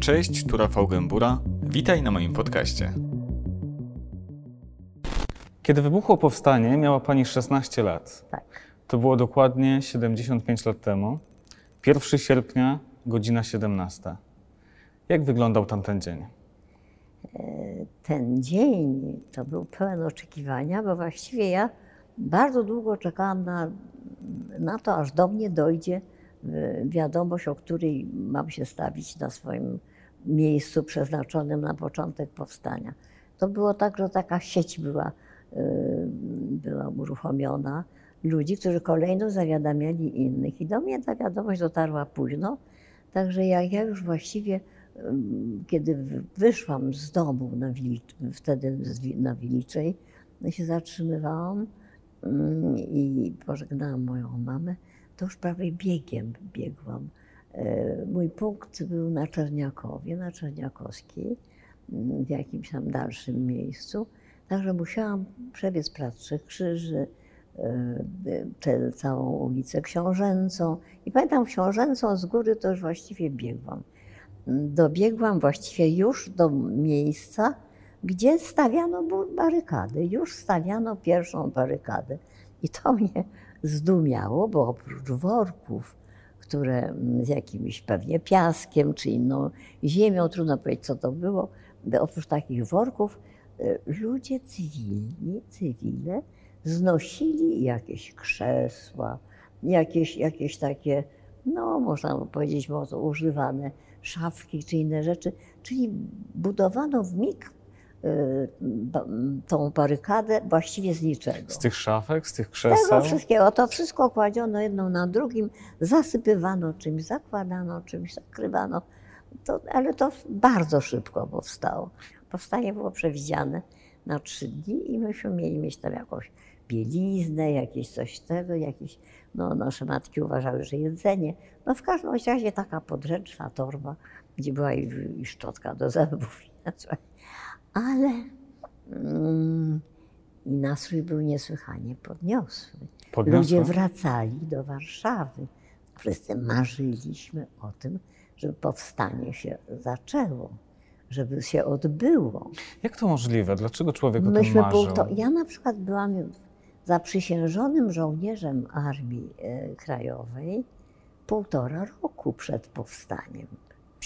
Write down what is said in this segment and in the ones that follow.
Cześć, tu Rafał Gębura. Witaj na moim podcaście. Kiedy wybuchło powstanie, miała Pani 16 lat. Tak. To było dokładnie 75 lat temu. 1 sierpnia, godzina 17. Jak wyglądał tamten dzień? Ten dzień to był pełen oczekiwania, bo właściwie ja bardzo długo czekałam na, na to, aż do mnie dojdzie wiadomość, o której mam się stawić na swoim miejscu przeznaczonym na początek powstania. To było tak, że taka sieć była, y, była uruchomiona ludzi, którzy kolejno zawiadamiali innych. I do mnie ta wiadomość dotarła późno, także jak ja już właściwie, kiedy wyszłam z domu na Wil, wtedy na Wiliczej, no się zatrzymywałam ym, i pożegnałam moją mamę, to już prawie biegiem biegłam. E, Mój punkt był na Czerniakowie, na Czerniakowskiej, ym, w jakimś tam dalszym miejscu. Także musiałam przebiec Plac Trzech Krzyży, e, całą ulicę Książęcą. I pamiętam Książęcą z góry to już właściwie biegłam. Dobiegłam właściwie już do miejsca, gdzie stawiano barykady. Już stawiano pierwszą barykadę. I to mnie zdumiało, bo oprócz worków, które mm, z jakimś pewnie piaskiem czy inną ziemią, trudno powiedzieć co to było, oprócz takich worków, e, ludzie cywilni, cywile, znosili jakieś krzesła, jakieś, jakieś takie, no można powiedzieć, może używane szafki czy inne rzeczy, czyli budowano w mig y, tą barykadę właściwie z niczego. Z tych szafek, z tych Z krzeseł? tego wszystkiego, to wszystko kładziono jedno na drugim, zasypywano czymś, zakładano czymś, zakrywano. To, ale to bardzo szybko powstało. Powstanie było przewidziane na trzy dni i myśmy mieli mieć tam jakąś bieliznę, jakieś coś tego, jakieś, no nasze matki uważały, że jedzenie. No w każdym razie taka podręczna torba, gdzie była i, i szczotka do zębów. i na coś. Ale mm, nastrój był niesłychanie podniosły. Ludzie wracali do Warszawy. Wszyscy marzyliśmy o tym, żeby powstanie się zaczęło, żeby się odbyło. Jak to możliwe? Dlaczego człowiek o tym Myśmy marzył? był to, ja na przykład byłam zaprzysiężonym żołnierzem Armii e, Krajowej półtora roku przed powstaniem.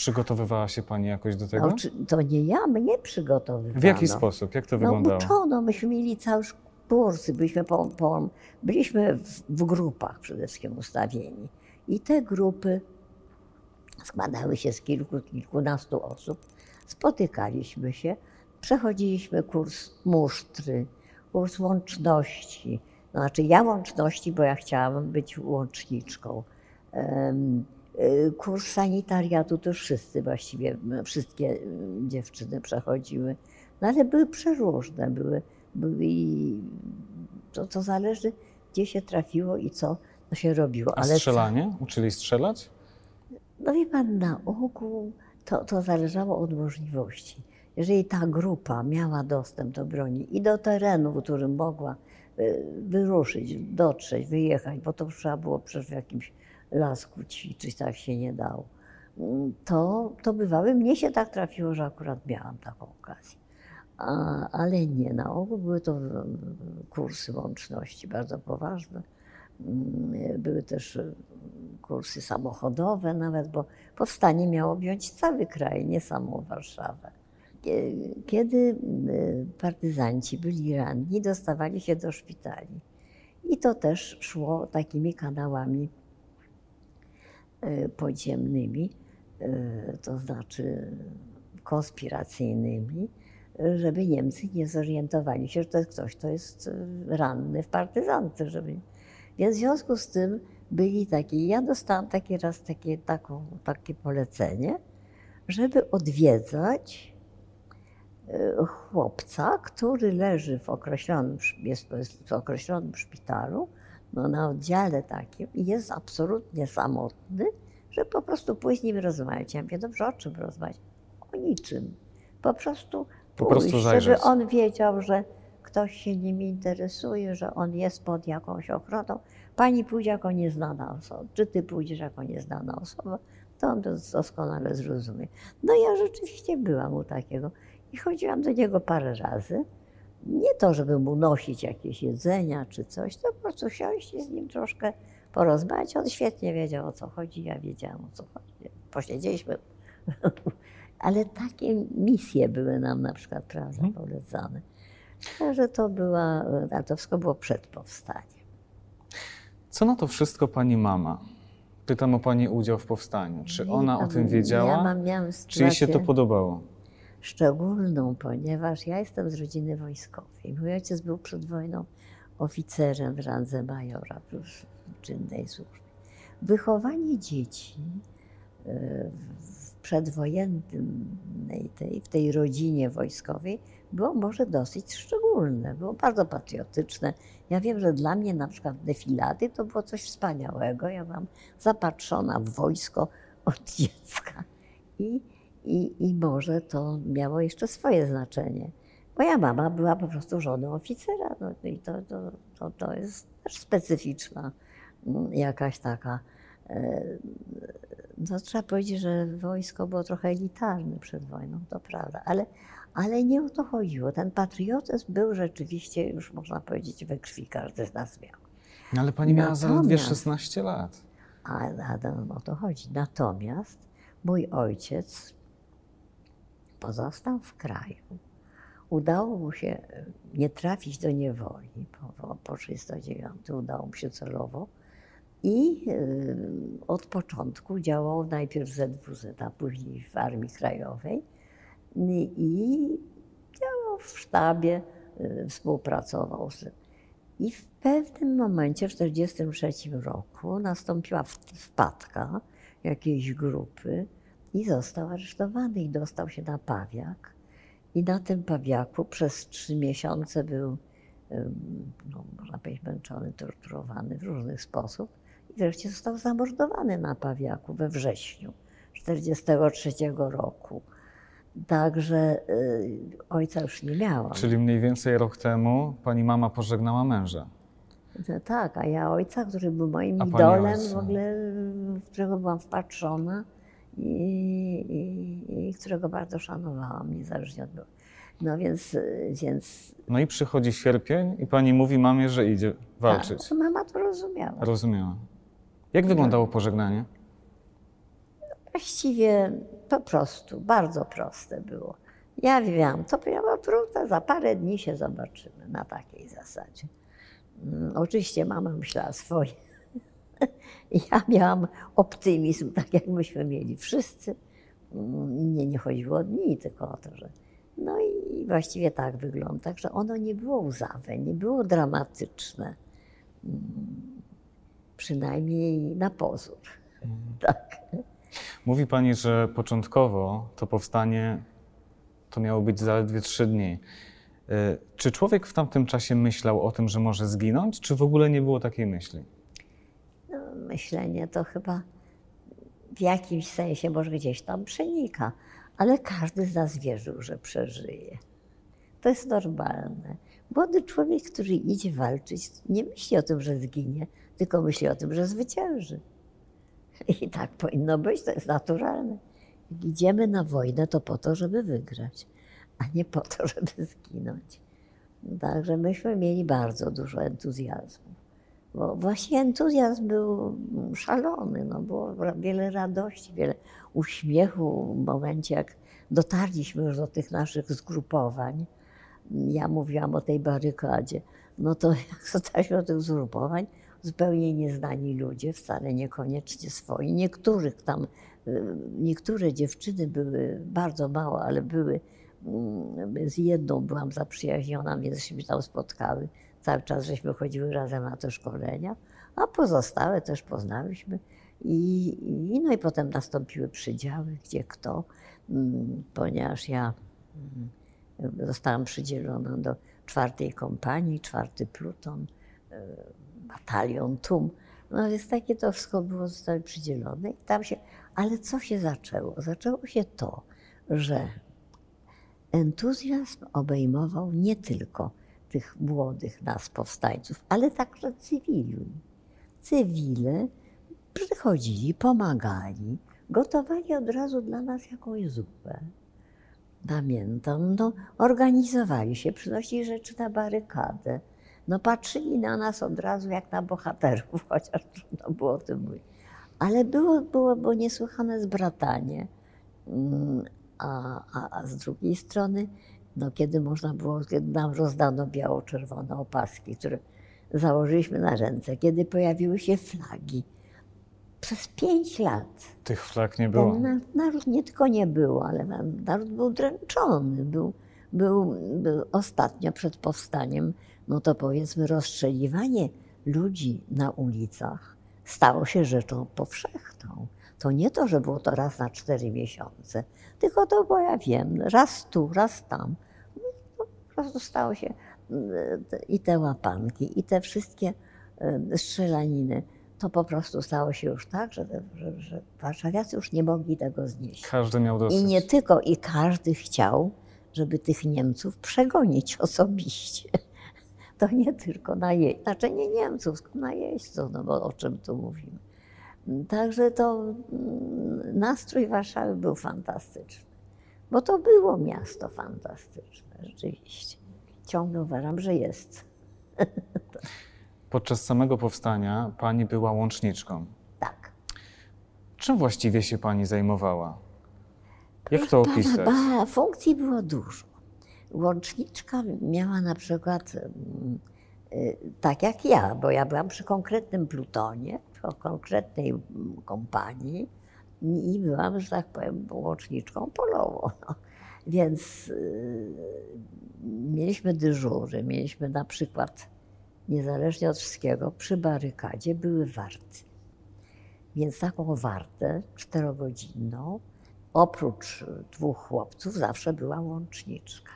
Przygotowywała się Pani jakoś do tego? No, to nie ja, mnie przygotowywano. W jaki sposób? Jak to No wyglądało? uczono, myśmy mieli całe kursy, byliśmy, po, po, byliśmy w, w grupach przede wszystkim ustawieni. I te grupy składały się z kilku, kilkunastu osób. Spotykaliśmy się, przechodziliśmy kurs musztry, kurs łączności. No, znaczy ja łączności, bo ja chciałam być łączniczką. Y, Kurs sanitariatu to wszyscy właściwie, wszystkie y, dziewczyny przechodziły. No ale były przeróżne, były, były i to, to zależy, gdzie się trafiło i co to się robiło. A Ale strzelanie? Uczyli strzelać? no wie pan, na ogół to, to zależało od możliwości. Jeżeli ta grupa miała dostęp do broni i do terenu, w którym mogła y, wyruszyć, dotrzeć, wyjechać, bo to trzeba było przecież w jakimś lasku ćwiczyć, tak się nie dało, mm, to, to bywały, mnie się tak trafiło, że akurat miałam taką okazję. A, ale nie, na ogół były to mm, kursy łączności bardzo poważne. Mm, Były też kursy samochodowe nawet, bo powstanie miało objąć cały kraj, nie samą Warszawę. Kie- Kiedy partyzanci byli ranni, dostawali się do szpitali. I to też szło takimi kanałami podziemnymi, y, to znaczy konspiracyjnymi, żeby Niemcy nie zorientowali się, że to jest ktoś, kto jest y, ranny w partyzance. Żeby... Więc w związku z tym byli takie, ja dostałam takie raz takie, taką, takie polecenie, żeby odwiedzać e, chłopca, który leży w określonym, jest w określonym szpitalu, no, na oddziale takim i jest absolutnie samotny, żeby po prostu nim rozmawiać. Ja mówię, dobrze, o czym rozmawiać? O niczym. Po prostu Po pójść, prostu żeby on wiedział, że ktoś się nim interesuje, że on jest pod jakąś ochroną. Pani pójdzie jako nieznana osoba, czy ty pójdziesz jako nieznana osoba, to on to doskonale zrozumie. No ja rzeczywiście byłam u takiego i chodziłam do niego parę razy. Nie to, żeby mu nosić jakieś jedzenia czy coś, to po prostu siąść i z nim troszkę porozmawiać. On świetnie wiedział, o co chodzi, ja wiedziałam, o co chodzi. Posiedzieliśmy. Ale takie misje były nam na przykład, prawda, polecane. Że to była, a to wszystko było przed powstaniem. Co na to wszystko pani mama? Pytam o pani udział w powstaniu. Czy ona o tym wiedziała? Ja mam, miałam Czy jej się to sytuację podobało? Szczególną, ponieważ ja jestem z rodziny wojskowej. Mój ojciec był przed wojną oficerem w randze majora w czynnej służbie. Wychowanie dzieci e, w przedwojennej tej, w tej rodzinie wojskowej było może dosyć szczególne, było bardzo patriotyczne. Ja wiem, że dla mnie na przykład defilady to było coś wspaniałego. Ja byłam zapatrzona w wojsko od dziecka. I, i, I może to miało jeszcze swoje znaczenie. Moja mama była po prostu żoną oficera, no i to, to, to, to jest też specyficzna mm, jakaś taka. e, No, trzeba powiedzieć, że wojsko było trochę elitarne przed wojną, to prawda, ale, ale nie o to chodziło. Ten patriotyzm był rzeczywiście, już można powiedzieć, we krwi każdy z nas miał. No, Ale pani miała zaledwie Natomiast- 16 lat. A, a no, o to chodzi. Natomiast mój ojciec pozostał w kraju. Udało mu się e, nie trafić do niewoli po, po, po 1939, udało mu się celowo. I e, od początku działał najpierw w ZWZ, a później w Armii Krajowej. I, działał w sztabie, e, współpracował z i w pewnym momencie, w 1943 roku, nastąpiła wpadka jakiejś grupy i został aresztowany i dostał się na pawiak. I na tym pawiaku przez trzy miesiące był, no, można powiedzieć, męczony, torturowany w różny sposób. I wreszcie został zamordowany na pawiaku we wrześniu 1943 roku. Także y, ojca już nie miałam. Czyli mniej więcej rok temu pani mama pożegnała męża. No tak, a ja ojca, który był moim A idolem, w ogóle, w którego byłam wpatrzona i, którego bardzo szanowałam, niezależnie od No więc, więc No i przychodzi sierpień i pani mówi mamie, że idzie walczyć. tak, mama to rozumiała. Rozumiała. Jak wyglądało pożegnanie? Właściwie po prostu, bardzo proste było. Ja wiem, to była trudne, za parę dni się zobaczymy na takiej zasadzie. Mm, Oczywiście mama myślała swoje. Ja miałam optymizm, tak jak myśmy mieli wszyscy. Nie, chodziło o dni, tylko o to, że. No i właściwie tak wygląda. Także ono nie było łzawe, nie było dramatyczne. Mm, Przynajmniej na pozór. Tak. Mówi pani, że początkowo to powstanie to miało być zaledwie trzy dni. Y, Czy człowiek w tamtym czasie myślał o tym, że może zginąć, czy w ogóle nie było takiej myśli? Myślenie to chyba w jakimś sensie może gdzieś tam przenika, ale każdy z nas wierzył, że przeżyje. To jest normalne. Młody człowiek, który idzie walczyć, nie myśli o tym, że zginie, tylko myśli o tym, że zwycięży. I tak powinno być, to jest naturalne. Idziemy na wojnę, to po to, żeby wygrać, a nie po to, żeby zginąć. Także myśmy mieli bardzo dużo entuzjazmu. Bo właśnie entuzjazm był szalony, no było wiele radości, wiele uśmiechu w momencie, jak dotarliśmy już do tych naszych zgrupowań. Ja mówiłam o tej barykadzie. No to jak dotarliśmy do tych zgrupowań, zupełnie nieznani ludzie, wcale niekoniecznie swoi. Niektórych tam, y, niektóre dziewczyny były bardzo małe, ale były, mm, z jedną byłam zaprzyjaźniona, więc się tam spotkały. Cały czas żeśmy chodziły razem na te szkolenia, a pozostałe też poznałyśmy. I, i, no i potem nastąpiły przydziały, gdzie kto, mm, ponieważ ja mm, zostałam przydzielona do czwartej kompanii, czwarty pluton, e, batalion TUM. No więc takie to wszystko było zostały przydzielone i tam się, ale co się zaczęło? Zaczęło się to, że entuzjazm obejmował nie tylko tych młodych nas powstańców, ale także cywili. Cywile przychodzili, pomagali, gotowali od razu dla nas jakąś zupę. Pamiętam, no, organizowali się, przynosili rzeczy na barykadę. No, patrzyli na nas od razu jak na bohaterów, chociaż trudno było o tym mówić. Ale było, było, było niesłychane zbratanie. Mm, A, a, a z drugiej strony, no, kiedy można było, kiedy nam rozdano biało-czerwone opaski, które założyliśmy na ręce, kiedy pojawiły się flagi. Przez pięć lat Tych flag nie było. ten na- naród nie tylko nie było, ale na- naród był dręczony. Był, był, był ostatnio przed powstaniem, no to powiedzmy, rozstrzeliwanie ludzi na ulicach stało się rzeczą powszechną. To nie to, że było to raz na cztery miesiące, tylko to było, ja wiem, raz tu, raz tam. No, Po prostu stało się mm, i te łapanki, i te wszystkie strzelaniny. To po prostu stało się już tak, że, że, że warszawiacy już nie mogli tego znieść. Każdy miał dosyć. I nie tylko, i każdy chciał, żeby tych Niemców przegonić osobiście. To nie tylko najeźdźców, znaczy nie Niemców, tylko najeźdźców, no bo o czym tu mówimy. Także to mm, nastrój Warszawy był fantastyczny, bo to było miasto fantastyczne, rzeczywiście. Ciągle uważam, że jest. Podczas samego powstania pani była łączniczką. Tak. Czym właściwie się pani zajmowała? Jak to Pana, opisać? ba, funkcji było dużo. Łączniczka miała na przykład mm, y, tak jak ja, bo ja byłam przy konkretnym plutonie, przy konkretnej mm, kompanii i byłam, że tak powiem, łączniczką polową. No. Więc y, mieliśmy dyżury, mieliśmy na przykład, niezależnie od wszystkiego, przy barykadzie były warty. Więc taką wartę czterogodzinną oprócz dwóch chłopców zawsze była łączniczka,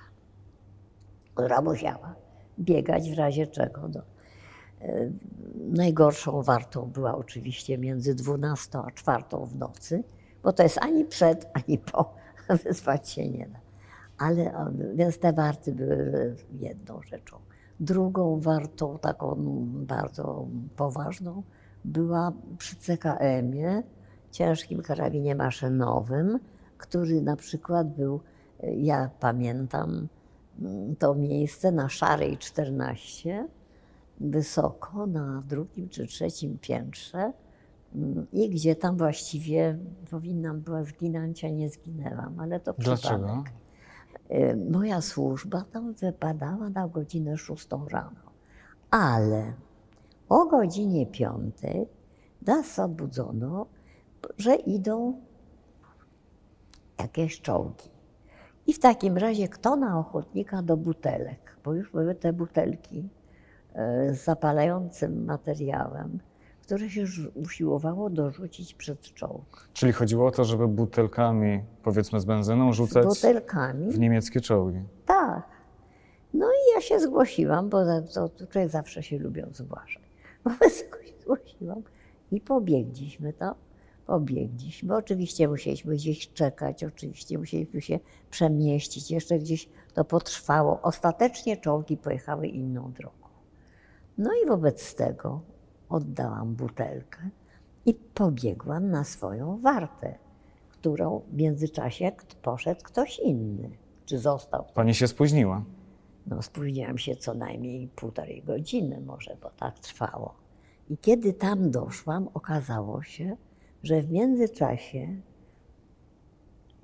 która musiała biegać w razie czego. No. E, Najgorszą wartą była oczywiście między 12 a 4 w nocy, bo to jest ani przed, ani po, wyspać się nie da. Ale, o, więc te warty były jedną rzeczą. Drugą wartą, taką bardzo poważną, była przy CKM-ie, ciężkim karabinie maszynowym, który na przykład był, e, ja pamiętam mm, to miejsce na Szarej 14, wysoko na drugim czy trzecim piętrze mm, i gdzie tam właściwie powinnam była zginąć, a nie zginęłam, ale to przypadek. Dlaczego? Moja służba tam wypadała na godzinę 6 rano, ale o godzinie 5 nas obudzono, że idą jakieś czołgi. I w takim razie kto na ochotnika do butelek, bo już były te butelki zapalającym materiałem, które się usiłowało dorzucić przed czołg. Czyli chodziło o to, żeby butelkami, powiedzmy z benzyną, rzucać butelkami. w niemieckie czołgi. Tak. No i ja się zgłosiłam, bo to, człowiek zawsze się lubią zgłaszać. Wobec tego się zgłosiłam i pobiegliśmy to. Pobiegliśmy. Oczywiście musieliśmy gdzieś czekać, oczywiście musieliśmy się przemieścić. Jeszcze gdzieś to potrwało. Ostatecznie czołgi pojechały inną drogą. No i wobec tego oddałam butelkę i pobiegłam na swoją wartę, którą w międzyczasie poszedł ktoś inny. Czy został Pani się spóźniła. no, spóźniłam się co najmniej półtorej godziny może, bo tak trwało. I kiedy tam doszłam, okazało się, że w międzyczasie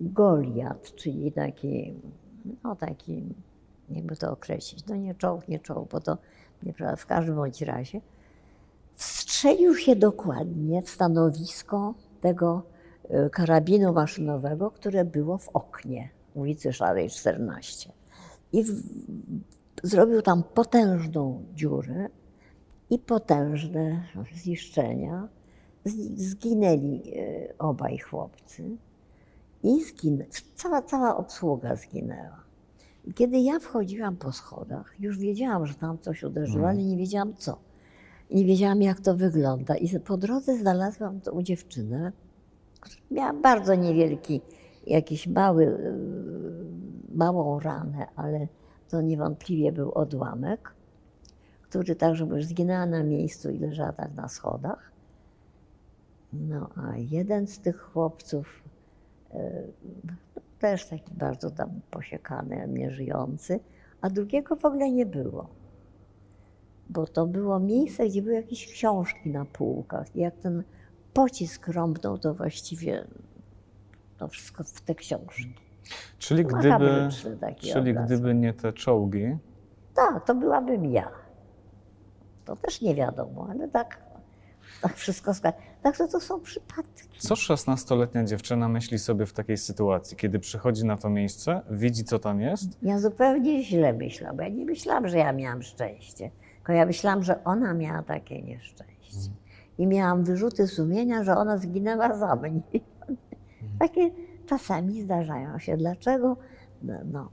Goliat, czyli taki, no taki, jakby to określić, no nie czołg, nie czołg, bo to nieprawda, w każdym bądź razie, wstrzelił się dokładnie w stanowisko tego e, karabinu maszynowego, które było w oknie ulicy Szarej 14. I w, zrobił tam potężną dziurę i potężne zniszczenia. Zginęli e, obaj chłopcy i cała, cała obsługa zginęła. I kiedy ja wchodziłam po schodach, już wiedziałam, że tam coś uderzyło, ale nie wiedziałam co. Nie wiedziałam, jak to wygląda. I po drodze znalazłam tą dziewczynę, która miała bardzo niewielki, jakiś mały, yy, małą ranę, ale to niewątpliwie był odłamek, który także już zginęła na miejscu i leżała tak na schodach. No a jeden z tych chłopców, e, też taki bardzo tam posiekany, nieżyjący, a drugiego w ogóle nie było. Bo to było miejsce, gdzie były jakieś książki na półkach. I jak ten pocisk rąbnął, to właściwie to wszystko w te książki. Czyli gdyby, czyli obraz. gdyby nie te czołgi, Tak, to byłabym ja. To też nie wiadomo, ale tak, tak wszystko ska- Także to są przypadki. co 16-letnia dziewczyna myśli sobie w takiej sytuacji, kiedy przychodzi na to miejsce, widzi co tam jest? Ja zupełnie źle myślałam, bo ja nie myślałam, że ja miałam szczęście, tylko ja myślałam, że ona miała takie nieszczęście. I miałam wyrzuty sumienia, że ona zginęła za mnie. Takie czasami zdarzają się. Dlaczego? No, no,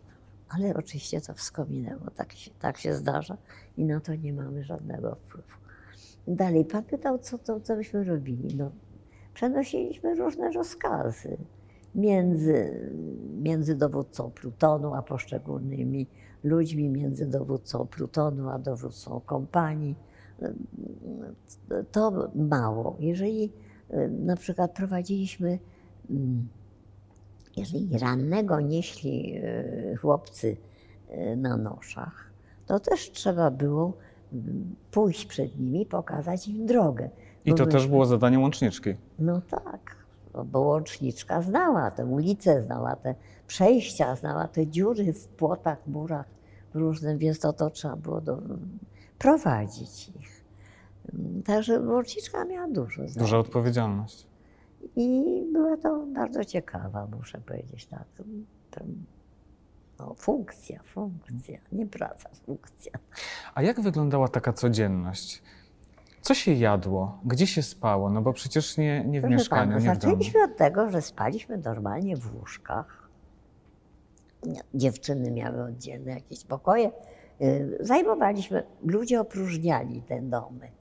ale oczywiście to wszystko minęło. Tak się, tak się zdarza i na to nie mamy żadnego wpływu. Dalej, pan pytał, co, to, co byśmy robili. No, przenosiliśmy różne rozkazy między, między dowódcą plutonu a poszczególnymi ludźmi, między dowódcą plutonu a dowódcą kompanii. To mało. Jeżeli na przykład prowadziliśmy, jeżeli rannego nieśli e, chłopcy e, na noszach, to też trzeba było pójść przed nimi, pokazać im drogę. I to też było zadanie łączniczki. no tak, bo- łączniczka znała te ulice, znała te przejścia, znała te dziury w płotach, murach różnym, więc to, to trzeba było do, prowadzić ich. Także łączniczka miała dużo zadań. Duża odpowiedzialność. I była to bardzo ciekawa, muszę powiedzieć tak. No, funkcja, funkcja, nie praca, funkcja. A jak wyglądała taka codzienność? Co się jadło? Gdzie się spało? No bo przecież nie, nie w Proszę mieszkaniu, pana, nie w zaczęliśmy od tego, że spaliśmy normalnie w łóżkach. Dziewczyny miały oddzielne jakieś pokoje. Y, Zajmowaliśmy, ludzie opróżniali te domy.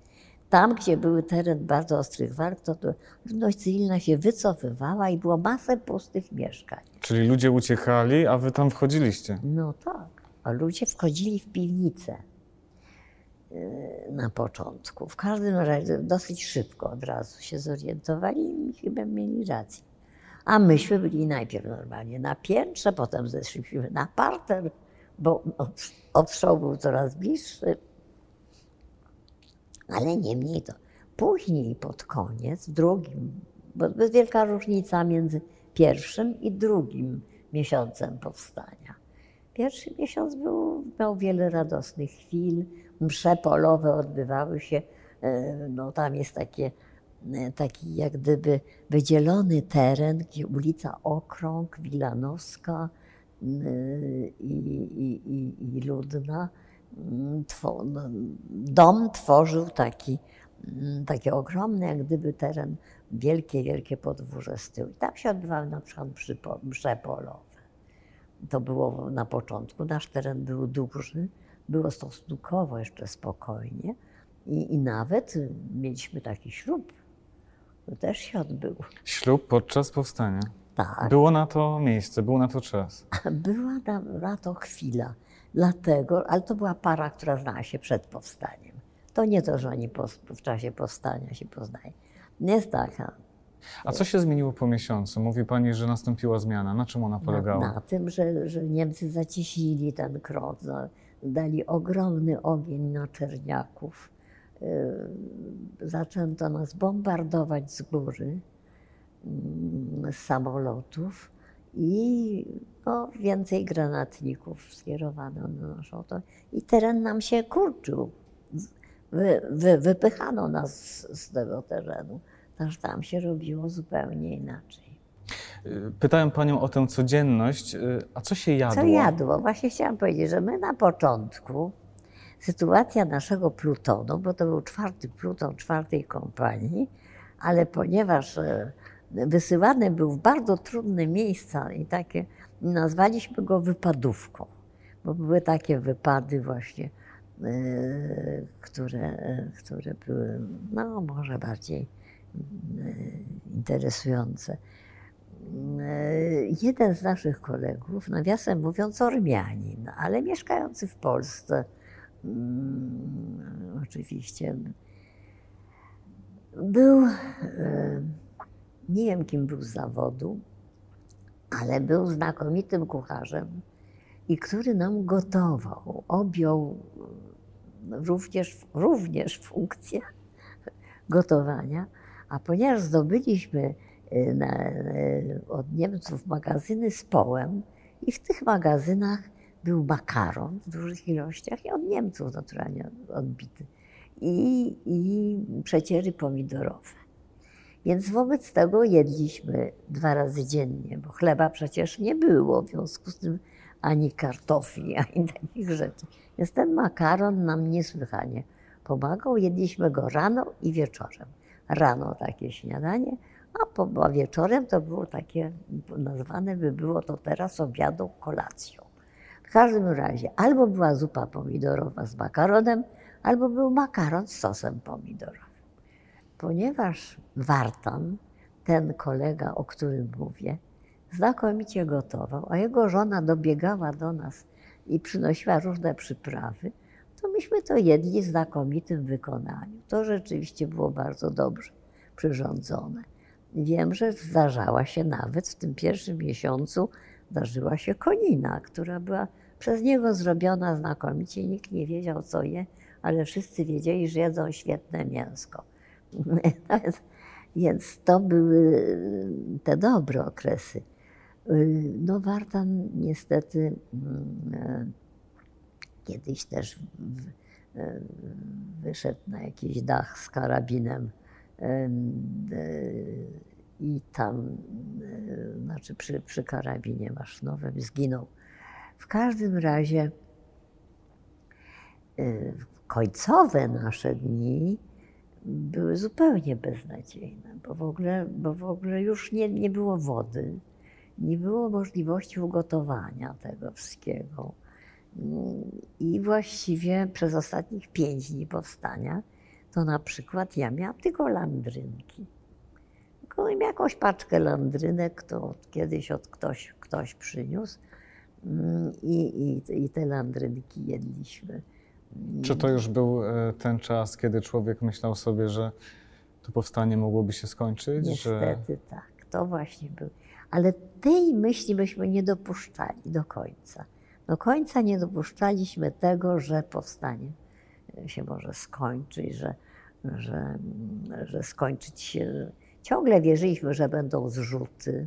Tam, gdzie były teren bardzo ostrych walk, to, to ludność cywilna się wycofywała i było masę pustych mieszkań. Czyli ludzie uciekali, a wy tam wchodziliście. No tak, a ludzie wchodzili w piwnicę yy, na początku. W każdym razie dosyć szybko od razu się zorientowali i chyba mieli rację. A myśmy byli najpierw normalnie na piętrze, potem zeszliśmy na parter, bo odstrzał był coraz bliższy. Ale niemniej to później pod koniec, w drugim, bo jest wielka różnica między pierwszym i drugim miesiącem powstania. Pierwszy miesiąc był, miał wiele radosnych chwil, msze polowe odbywały się, e, no tam jest takie, e, taki jak gdyby wydzielony teren, gdzie ulica Okrąg, Wilanowska e, i, i, i, i Ludna. Two, no, dom tworzył taki, mm, takie ogromne, jak gdyby teren, wielkie, wielkie podwórze z tyłu. I tam się odbywały na przykład msze polowe. To było na początku. Nasz teren był duży, było stosunkowo jeszcze spokojnie i, i nawet mieliśmy taki ślub. To też się odbył. Ślub podczas powstania. Tak, Było na to miejsce, był na to czas. była na, na to chwila. Dlatego, ale to była para, która znała się przed powstaniem. To nie to, że oni po, w czasie powstania się poznają. Jest taka. A co się zmieniło po miesiącu? Mówi pani, że nastąpiła zmiana. Na czym ona Na, polegała? na tym, że, że Niemcy zacieśnili ten krok, dali ogromny ogień na Czerniaków. Yy, Zaczęto nas bombardować z góry, mm, z samolotów i no, więcej granatników skierowano na naszą to. I teren nam się kurczył. Wy, wy, wypychano nas z, z tego terenu. Także tam się robiło zupełnie inaczej. Pytałem panią o tę codzienność, a co się jadło? Co jadło? Właśnie chciałam powiedzieć, że my na początku, sytuacja naszego plutonu, bo to był czwarty pluton czwartej kompanii, ale ponieważ e, wysyłany był w bardzo trudne miejsca i takie, nazwaliśmy go wypadówką, bo były takie wypady właśnie, e, które, e, które były, no może bardziej e, interesujące. Jeden z naszych kolegów, nawiasem mówiąc Ormianin, ale mieszkający w Polsce, mm, oczywiście, Był, nie wiem kim był z zawodu, ale był znakomitym kucharzem i który nam gotował. Objął również, również funkcję gotowania, a ponieważ zdobyliśmy y, na, y, od Niemców magazyny z połem i w tych magazynach był makaron w dużych ilościach i od Niemców naturalnie odbity i, i przeciery pomidorowe. Więc wobec tego jedliśmy dwa razy dziennie, bo chleba przecież nie było, w związku z tym ani kartofli, ani takich rzeczy. Więc ten makaron nam niesłychanie pomagał. Jedliśmy go rano i wieczorem. Rano takie śniadanie, a, po, a wieczorem to było takie, nazwane by było to teraz obiadą, kolacją. W każdym razie albo była zupa pomidorowa z makaronem, albo był makaron z sosem pomidorowym. Ponieważ Wartan, ten kolega, o którym mówię, znakomicie gotował, a jego żona dobiegała do nas i przynosiła różne przyprawy, to myśmy to jedli w znakomitym wykonaniu. To rzeczywiście było bardzo dobrze przyrządzone. Wiem, że zdarzała się nawet w tym pierwszym miesiącu, zdarzyła się konina, która była przez niego zrobiona znakomicie. Nikt nie wiedział, co je, ale wszyscy wiedzieli, że jedzą świetne mięsko. Więc to były te dobre okresy. No Wartan niestety mm, e, kiedyś też e, wyszedł na jakiś dach z karabinem e, i tam, znaczy przy, przy karabinie maszynowym zginął. W każdym razie końcowe nasze dni były zupełnie beznadziejne, bo w ogóle, bo w ogóle już nie, nie było wody nie było możliwości ugotowania tego wszystkiego. I właściwie przez ostatnich pięć dni powstania, to na przykład ja miałam tylko landrynki. Tylko jakąś paczkę landrynek, to kiedyś od ktoś, ktoś przyniósł i, i, i te landrynki jedliśmy. Czy to już był e, ten czas, kiedy człowiek myślał sobie, że to powstanie mogłoby się skończyć? Niestety że... tak, to właśnie był. Ale tej myśli myśmy nie dopuszczali do końca. Do końca nie dopuszczaliśmy tego, że powstanie się może skończyć, że, że, że skończyć się. Ciągle wierzyliśmy, że będą zrzuty,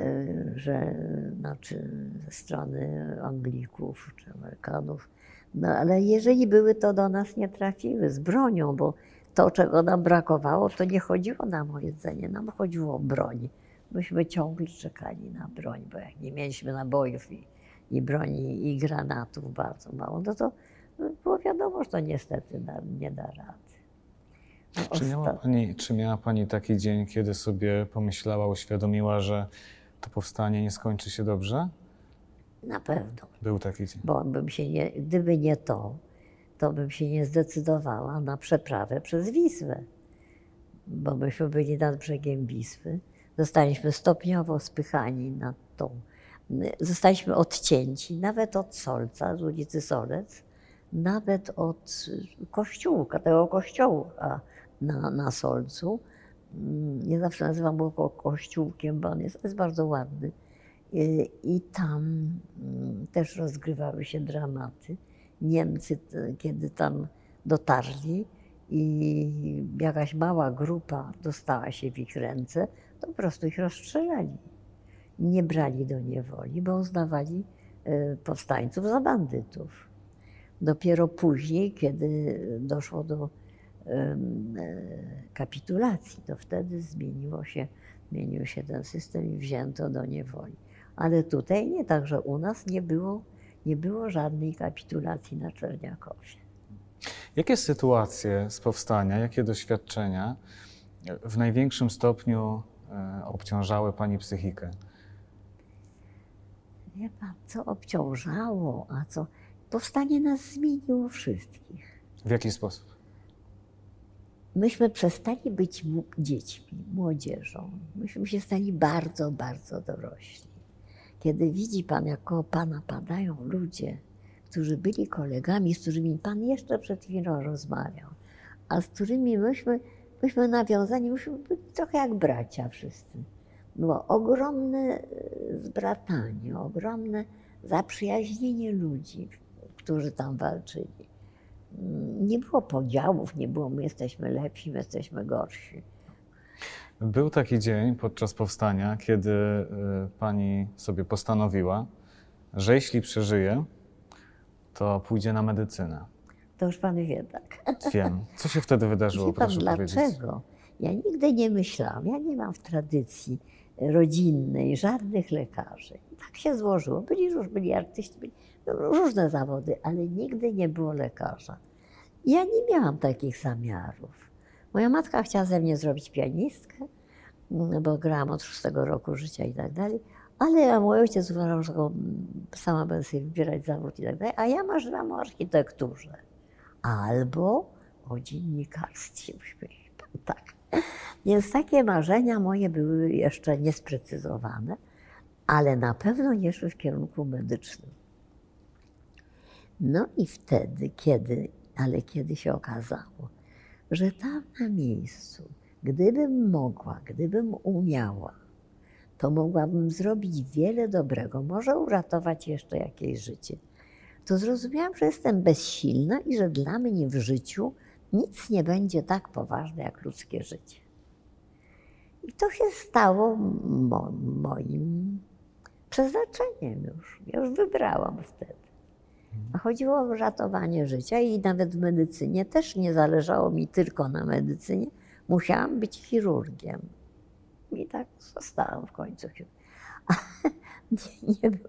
y, że znaczy ze strony Anglików czy Amerykanów. No ale jeżeli były, to do nas nie trafiły z bronią, bo to, czego nam brakowało, to nie chodziło nam o jedzenie, nam chodziło o broń. Myśmy ciągle czekali na broń, bo jak nie mieliśmy nabojów i, i broni, i granatów bardzo mało, no to było wiadomo, że to niestety nie da rady. No, czy, miała pani, czy miała Pani taki dzień, kiedy sobie pomyślała, uświadomiła, że to powstanie nie skończy się dobrze? Na pewno. Był taki dzień. Bo bym się nie, gdyby nie to, to bym się nie zdecydowała na przeprawę przez Wisłę, bo myśmy byli nad brzegiem Wisły. Zostaliśmy stopniowo spychani na tą. Zostaliśmy odcięci nawet od Solca, z ulicy Solec, nawet od kościółka, tego kościoła na, na Solcu. Nie zawsze nazywam go kościółkiem, bo on jest, jest bardzo ładny. I, tam mm, też rozgrywały się dramaty. Niemcy, kiedy tam dotarli i jakaś mała grupa dostała się w ich ręce, to po prostu ich rozstrzelali. Nie brali do niewoli, bo uznawali e, powstańców za bandytów. Dopiero później, kiedy doszło do kapitulacji, to wtedy zmieniło się, zmienił się ten system i wzięto do niewoli. Ale tutaj nie, także u nas nie było nie było żadnej kapitulacji na Czerniakowie. Jakie sytuacje z powstania, jakie doświadczenia w największym stopniu e, obciążały Pani psychikę? Wie Pan, co obciążało, a co... Powstanie nas zmieniło wszystkich. W jaki sposób? Myśmy przestali być dziećmi, młodzieżą. Myśmy się stali bardzo, bardzo dorośli. Kiedy widzi Pan, jak koło Pana padają ludzie, którzy byli kolegami, z którymi Pan jeszcze przed chwilą rozmawiał, a z którymi myśmy, myśmy nawiązani, myśmy byli trochę jak bracia wszyscy. Było ogromne e, zbratanie, ogromne zaprzyjaźnienie ludzi, którzy tam walczyli. Nie było podziałów, nie było my jesteśmy lepsi, my jesteśmy gorsi. Był taki dzień podczas powstania, kiedy y, pani sobie postanowiła, że jeśli przeżyje, to pójdzie na medycynę. To już pan wie, tak. Wiem. Co się wtedy wydarzyło, Wie pan proszę powiedzieć? dlaczego? Ja nigdy nie myślałam, ja nie mam w tradycji rodzinnej żadnych lekarzy. Tak się złożyło. Byli, róż- byli artyści, byli różne zawody, ale nigdy nie było lekarza. Ja nie miałam takich zamiarów. Moja matka chciała ze mnie zrobić pianistkę, mm, bo grałam od szóstego roku życia i tak dalej. Ale mój ojciec uważał, że mm, sama będę sobie wybierać zawód i tak dalej, a ja marzyłam o architekturze albo o dziennikarstwie. Tak. Więc takie marzenia moje były jeszcze niesprecyzowane, ale na pewno nie szły w kierunku medycznym. No i wtedy, kiedy, ale kiedy się okazało, że tam na miejscu, gdybym mogła, gdybym umiała, to mogłabym zrobić wiele dobrego, może uratować jeszcze jakieś życie to zrozumiałam, że jestem bezsilna i że dla mnie w życiu nic nie będzie tak poważne jak ludzkie życie. I to się stało mo- moim przeznaczeniem już. Ja już wybrałam wtedy. Chodziło o ratowanie życia i nawet w medycynie też nie zależało mi tylko na medycynie. Musiałam być chirurgiem. I tak zostałam w końcu. nie, nie było.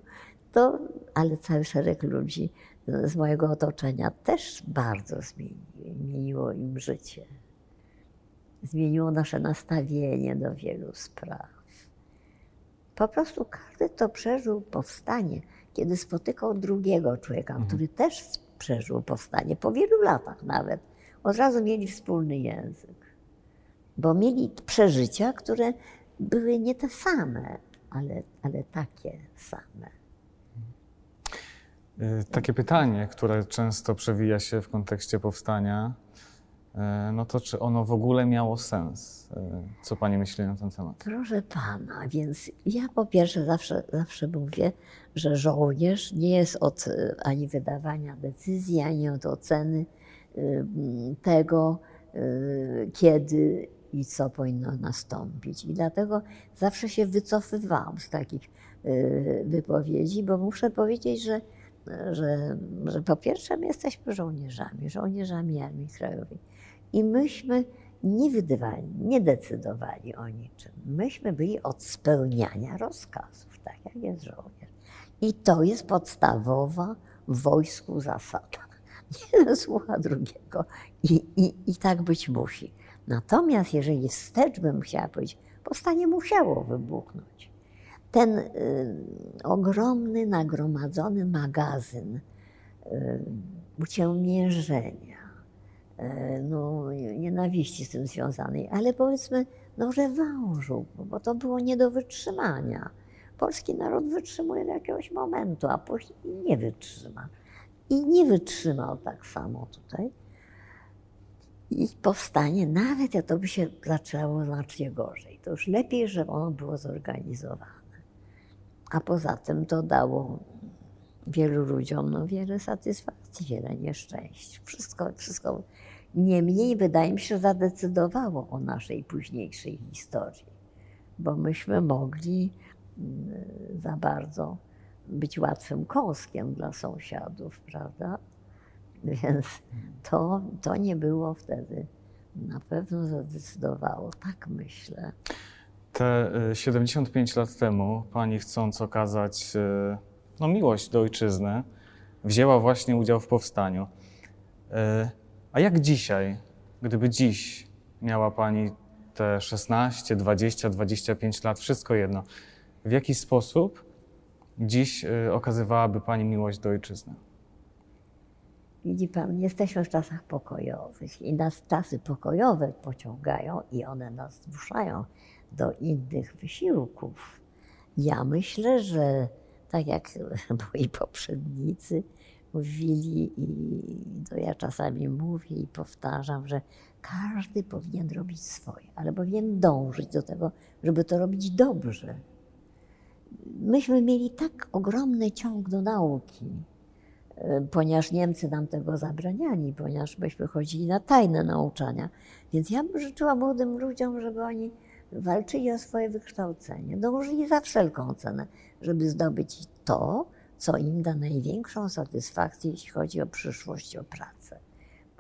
To, ale cały szereg ludzi z mojego otoczenia też bardzo zmieniło im życie. Zmieniło nasze nastawienie do wielu spraw. Po prostu każdy, kto przeżył powstanie, kiedy spotykał drugiego człowieka, który też przeżył powstanie, po wielu latach nawet, od razu mieli wspólny język. Bo mieli przeżycia, które były nie te same, ale, ale takie same. Y, Takie pytanie, które często przewija się w kontekście powstania, no to czy ono w ogóle miało sens? Y, Co pani myśli na ten temat? Proszę pana, więc ja po pierwsze zawsze, zawsze mówię, że żołnierz nie jest od y, ani wydawania decyzji, ani od oceny tego, kiedy i co powinno nastąpić. I dlatego zawsze się wycofywałam z takich wypowiedzi, bo muszę powiedzieć, że, że, że po pierwsze my jesteśmy żołnierzami, żołnierzami Armii Krajowej. I myśmy nie wydawali, nie decydowali o niczym. Myśmy byli od spełniania rozkazów, tak jak jest żołnierz. I to jest podstawowa w wojsku zasada. Jeden słucha drugiego i, i, i tak być musi. Natomiast jeżeli wstecz bym chciała powiedzieć, powstanie musiało wybuchnąć. Ten y, ogromny, nagromadzony magazyn y, uciemiężenia, no, nienawiści z tym związanej, ale powiedzmy, no, rewanżu, bo to było nie do wytrzymania. Polski naród wytrzymuje do jakiegoś momentu, a później nie wytrzyma. I nie wytrzymał tak samo tutaj. I powstanie, nawet jak to by się zaczęło znacznie gorzej, to już lepiej, że ono było zorganizowane. A poza tym to dało wielu ludziom no, wiele satysfakcji, wiele nieszczęść. Wszystko, wszystko. Niemniej wydaje mi się, zadecydowało o naszej późniejszej historii, bo myśmy mogli mm, za bardzo być łatwym kąskiem dla sąsiadów, prawda? Więc to, to nie było wtedy. Na pewno zadecydowało, tak myślę. Te y, 75 lat temu pani chcąc okazać y, no, miłość do ojczyzny, wzięła właśnie udział w powstaniu. Y, A jak dzisiaj, gdyby dziś miała pani te 16, 20, 25 lat, wszystko jedno, w jaki sposób dziś y, okazywałaby pani miłość do ojczyzny? Widzi pan, jesteśmy w czasach pokojowych i nas czasy pokojowe pociągają i one nas zmuszają do innych wysiłków. Ja myślę, że tak jak moi poprzednicy mówili i to ja czasami mówię i powtarzam, że każdy powinien robić swoje, ale powinien dążyć do tego, żeby to robić dobrze. Myśmy mieli tak ogromny ciąg do nauki, e, ponieważ Niemcy nam tego zabraniali, ponieważ myśmy chodzili na tajne nauczania. Więc ja bym życzyła młodym ludziom, żeby oni walczyli o swoje wykształcenie, dążyli za wszelką cenę, żeby zdobyć to, co im da największą satysfakcję, jeśli chodzi o przyszłość, o pracę.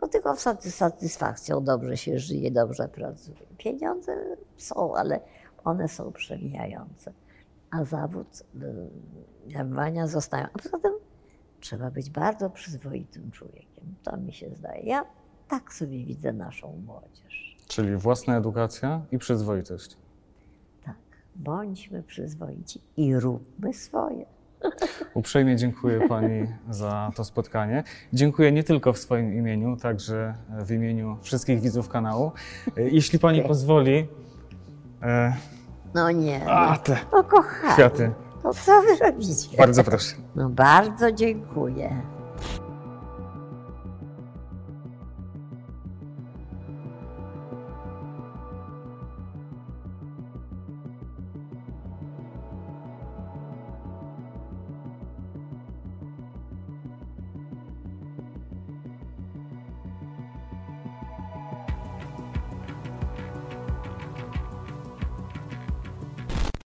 Bo tylko z satysfakcją dobrze się żyje, dobrze pracuje. Pieniądze są, ale one są przemijające. A zawód jarmowania zostają. A poza tym trzeba być bardzo przyzwoitym człowiekiem. To mi się zdaje. Ja tak sobie widzę naszą młodzież. Czyli własna edukacja i przyzwoitość. Tak. Bądźmy przyzwoici i róbmy swoje. Uprzejmie dziękuję Pani za to spotkanie. Dziękuję nie tylko w swoim imieniu, także w imieniu wszystkich widzów kanału. Jeśli Pani pozwoli. E... No nie. A, te no, kochani. kwiaty. No co wy robicie? Bardzo proszę. No bardzo dziękuję.